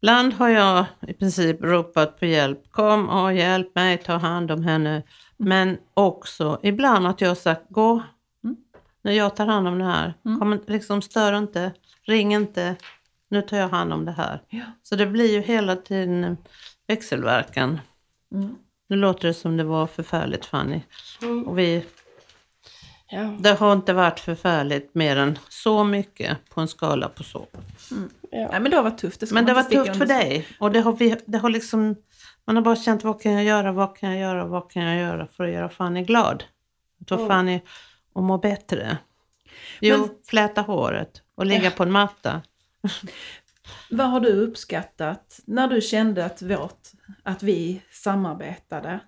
Speaker 1: ibland har jag i princip ropat på hjälp. Kom och hjälp mig, ta hand om henne. Men också ibland att jag sagt gå,
Speaker 3: Mm.
Speaker 1: när jag tar hand om det här.
Speaker 3: Mm.
Speaker 1: Kom, liksom, stör inte, ring inte, nu tar jag hand om det här.
Speaker 3: Ja.
Speaker 1: Så det blir ju hela tiden växelverkan.
Speaker 3: Mm.
Speaker 1: Nu låter det som det var förfärligt Fanny.
Speaker 2: Mm.
Speaker 1: Och vi,
Speaker 2: Ja.
Speaker 1: det har inte varit förfärligt mer än så mycket på en skala på så.
Speaker 2: Ja.
Speaker 3: Nej men det har varit tufft. ska
Speaker 1: Men det
Speaker 3: man
Speaker 1: var
Speaker 3: inte sticka
Speaker 1: tufft för dig. Och det har vi, det har liksom, man har bara känt vad kan jag göra, vad kan jag göra, vad kan jag göra för att göra Fanny glad? Få
Speaker 2: Mm.
Speaker 1: Fanny att må bättre. Jo,
Speaker 3: Men-
Speaker 1: fläta håret och ligga på en matta.
Speaker 3: Vad har du uppskattat när du kände att, vårt, att vi samarbetade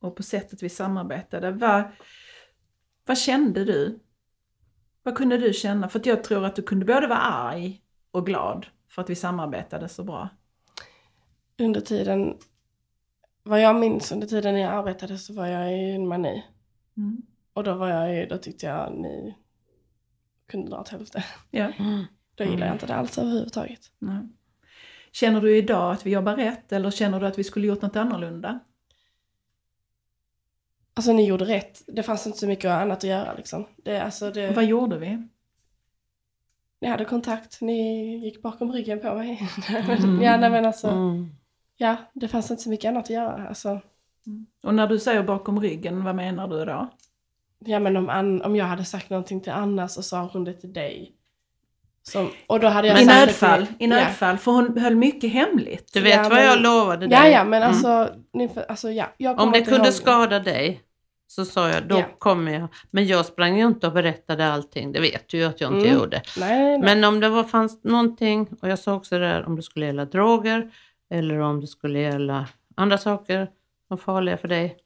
Speaker 3: och på sättet vi samarbetade? Vad, vad kände du? Vad kunde du känna? För att jag tror att du kunde både vara arg och glad för att vi samarbetade så bra.
Speaker 2: Under tiden, vad jag minns under tiden jag arbetade så var jag i en mani.
Speaker 3: Mm.
Speaker 2: Och då var jag ju, då tyckte jag ni kunde dra åt helvete.
Speaker 3: Ja.
Speaker 2: Då gillar jag inte det alls överhuvudtaget.
Speaker 3: Nej. Känner du idag att vi jobbar rätt eller känner du att vi skulle gjort något annorlunda?
Speaker 2: Alltså ni gjorde rätt. Det fanns inte så mycket annat att göra liksom. Det, alltså, det,
Speaker 3: Vad gjorde vi?
Speaker 2: Ni hade kontakt, ni gick bakom ryggen på mig.
Speaker 3: Mm.
Speaker 2: ja, nej, men alltså,
Speaker 1: Mm.
Speaker 2: ja, det fanns inte så mycket annat att göra. Alltså,
Speaker 3: Och när du säger bakom ryggen, vad menar du då?
Speaker 2: Ja, men om, Ann, om jag hade sagt någonting till Anna så sa hon det till dig. Som, och då hade jag
Speaker 3: I
Speaker 2: sagt
Speaker 3: nödfall,
Speaker 2: det till,
Speaker 3: i nödfall, för hon höll mycket hemligt.
Speaker 1: Du vet
Speaker 2: Ja,
Speaker 1: vad
Speaker 2: men-
Speaker 1: jag lovade dig?
Speaker 2: Ja, ja, men
Speaker 1: Mm.
Speaker 2: alltså, ni, alltså ja, jag
Speaker 1: Om det kunde
Speaker 2: ihåg-
Speaker 1: skada dig så sa jag, då
Speaker 2: Ja.
Speaker 1: kommer jag. Men jag sprang ju inte och berättade allting, det vet du ju att jag inte
Speaker 2: Mm.
Speaker 1: gjorde.
Speaker 2: Nej, nej.
Speaker 1: Men om det var, fanns någonting, och jag sa också det där, om det skulle gälla droger eller om det skulle gälla andra saker som farliga för dig,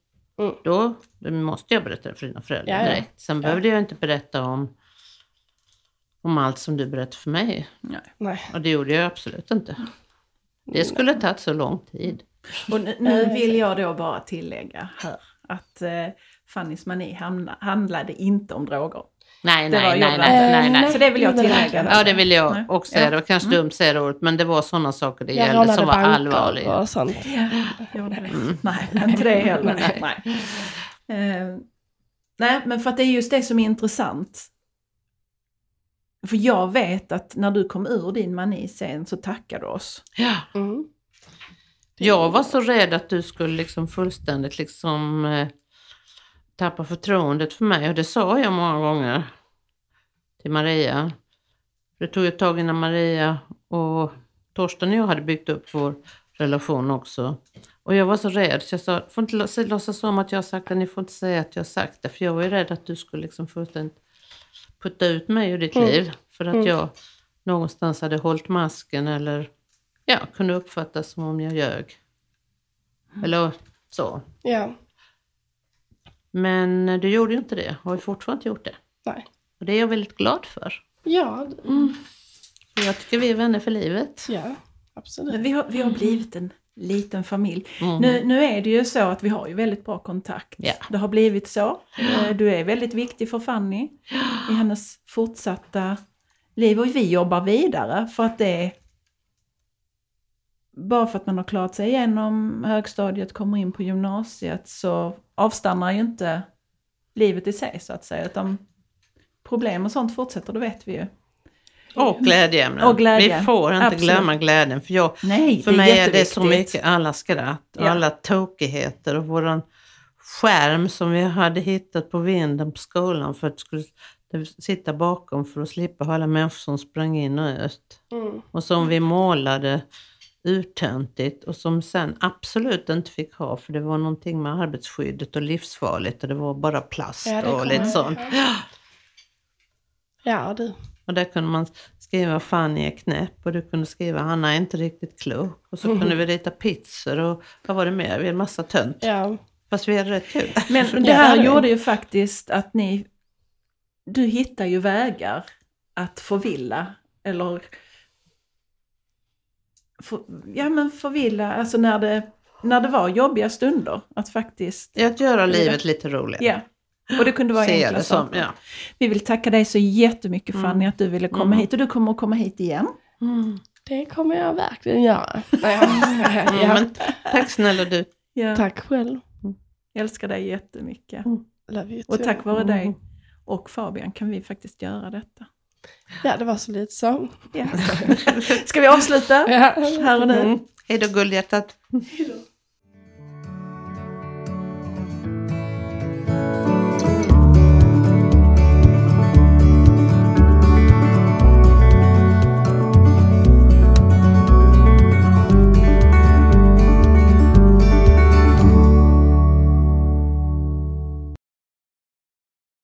Speaker 2: Mm.
Speaker 1: då, då måste jag berätta det för dina föräldrar
Speaker 2: Ja, ja.
Speaker 1: direkt. Sen behövde jag inte berätta om, om allt som du berättade för mig.
Speaker 2: nej.
Speaker 1: Och det gjorde jag absolut inte. Det skulle tagit så lång tid.
Speaker 3: Och nu, nu vill jag då bara tillägga här att eh, Fannys mani handlade inte om droger.
Speaker 1: Nej, nej, nej, nej, nej,
Speaker 2: Eh,
Speaker 1: nej.
Speaker 3: Så det vill jag tillägga.
Speaker 1: Ja, det vill jag också säga. Det var kanske
Speaker 3: Mm.
Speaker 1: dumt att säga det ordet, men det var sådana saker det
Speaker 2: Jag
Speaker 1: gällde som var
Speaker 2: banker
Speaker 1: allvarliga.
Speaker 2: och sånt.
Speaker 3: Det? Nej, inte det heller. Nej. Eh, nej, men för att det är just det som är intressant. För jag vet att när du kom ur din mani sen så tackade du oss.
Speaker 1: Ja.
Speaker 2: Mm.
Speaker 1: Jag var så rädd att du skulle liksom fullständigt liksom tappa förtroendet för mig och det sa jag många gånger till Maria. Det tog ett tag innan Maria och Torsten och jag hade byggt upp vår relation också. Och jag var så rädd så jag sa, får inte låtsas- låtsas om att jag har sagt det, ni får inte säga att jag har sagt det. För jag var ju rädd att du skulle liksom fullständigt putta ut mig ur ditt
Speaker 2: Mm.
Speaker 1: liv. För att
Speaker 2: Mm.
Speaker 1: jag någonstans hade hållit masken eller ja, kunde uppfattas som om jag ljög. Eller så.
Speaker 2: Ja,
Speaker 1: Men du gjorde ju inte det och har ju fortfarande inte gjort det.
Speaker 2: nej.
Speaker 1: Och det är jag väldigt glad för.
Speaker 2: Ja,
Speaker 1: För jag tycker vi är vänner för livet.
Speaker 2: ja, absolut.
Speaker 3: Men vi har, vi har blivit en liten familj.
Speaker 1: Mm.
Speaker 3: Nu, nu är det ju så att vi har ju väldigt bra kontakt.
Speaker 1: Ja.
Speaker 3: Det har blivit så. Eh, Du är väldigt viktig för Fanny i hennes fortsatta liv och vi jobbar vidare för att det är bara för att man har klarat sig igenom högstadiet, kommer in på gymnasiet så avstannar ju inte livet i sig så att säga utan problem och sånt fortsätter, det vet vi ju.
Speaker 1: Och glädjeämnen.
Speaker 3: Och glädje.
Speaker 1: Vi får inte
Speaker 3: Absolut.
Speaker 1: glömma glädjen. För, jag,
Speaker 3: Nej,
Speaker 1: för
Speaker 3: det
Speaker 1: mig är det så mycket alla skratt och
Speaker 3: Ja.
Speaker 1: alla tokigheter och våran skärm som vi hade hittat på vinden på skolan för att skulle sitta bakom för att slippa ha alla människor som sprang in och ut.
Speaker 2: Mm.
Speaker 1: Och som vi målade urtöntigt och som sen absolut inte fick ha för det var någonting med arbetsskyddet och livsfarligt och det var bara plast
Speaker 2: Ja,
Speaker 1: och lite sånt.
Speaker 2: Ja, du.
Speaker 1: Och där kunde man skriva Fanny är knäpp och du kunde skriva Hanna är inte riktigt klok. Och så kunde vi rita pizzor och vad var det mer? Vi hade massa tönt.
Speaker 2: Ja.
Speaker 1: Fast vi hade rätt kul.
Speaker 3: Men det här
Speaker 2: det är-
Speaker 3: gjorde ju faktiskt att ni, du hittar ju vägar att förvilla, eller för, ja men förvilla, alltså när det, när det var jobbiga stunder, att faktiskt,
Speaker 1: Att göra livet lite roligare.
Speaker 3: ja. Och det kunde vara
Speaker 1: Se
Speaker 3: enkla saker.
Speaker 1: ja.
Speaker 3: Vi vill tacka dig så jättemycket Fanny
Speaker 1: Mm.
Speaker 3: att du ville komma
Speaker 1: Mm.
Speaker 3: hit och du kommer att komma hit igen.
Speaker 1: Mm.
Speaker 2: Det kommer jag verkligen göra. Ja.
Speaker 1: Mm,
Speaker 2: Ja.
Speaker 1: men tack snälla du.
Speaker 3: Ja.
Speaker 2: Tack själv.
Speaker 3: Jag älskar dig jättemycket.
Speaker 2: Love you
Speaker 3: Och tack vare
Speaker 1: Mm.
Speaker 3: dig och Fabian kan vi faktiskt göra detta.
Speaker 2: Ja, det var så lite så.
Speaker 3: Ja. Ska vi avsluta
Speaker 2: Ja.
Speaker 3: här och nu?
Speaker 1: Mm. Hej då guldhjärtat.
Speaker 3: Hej då.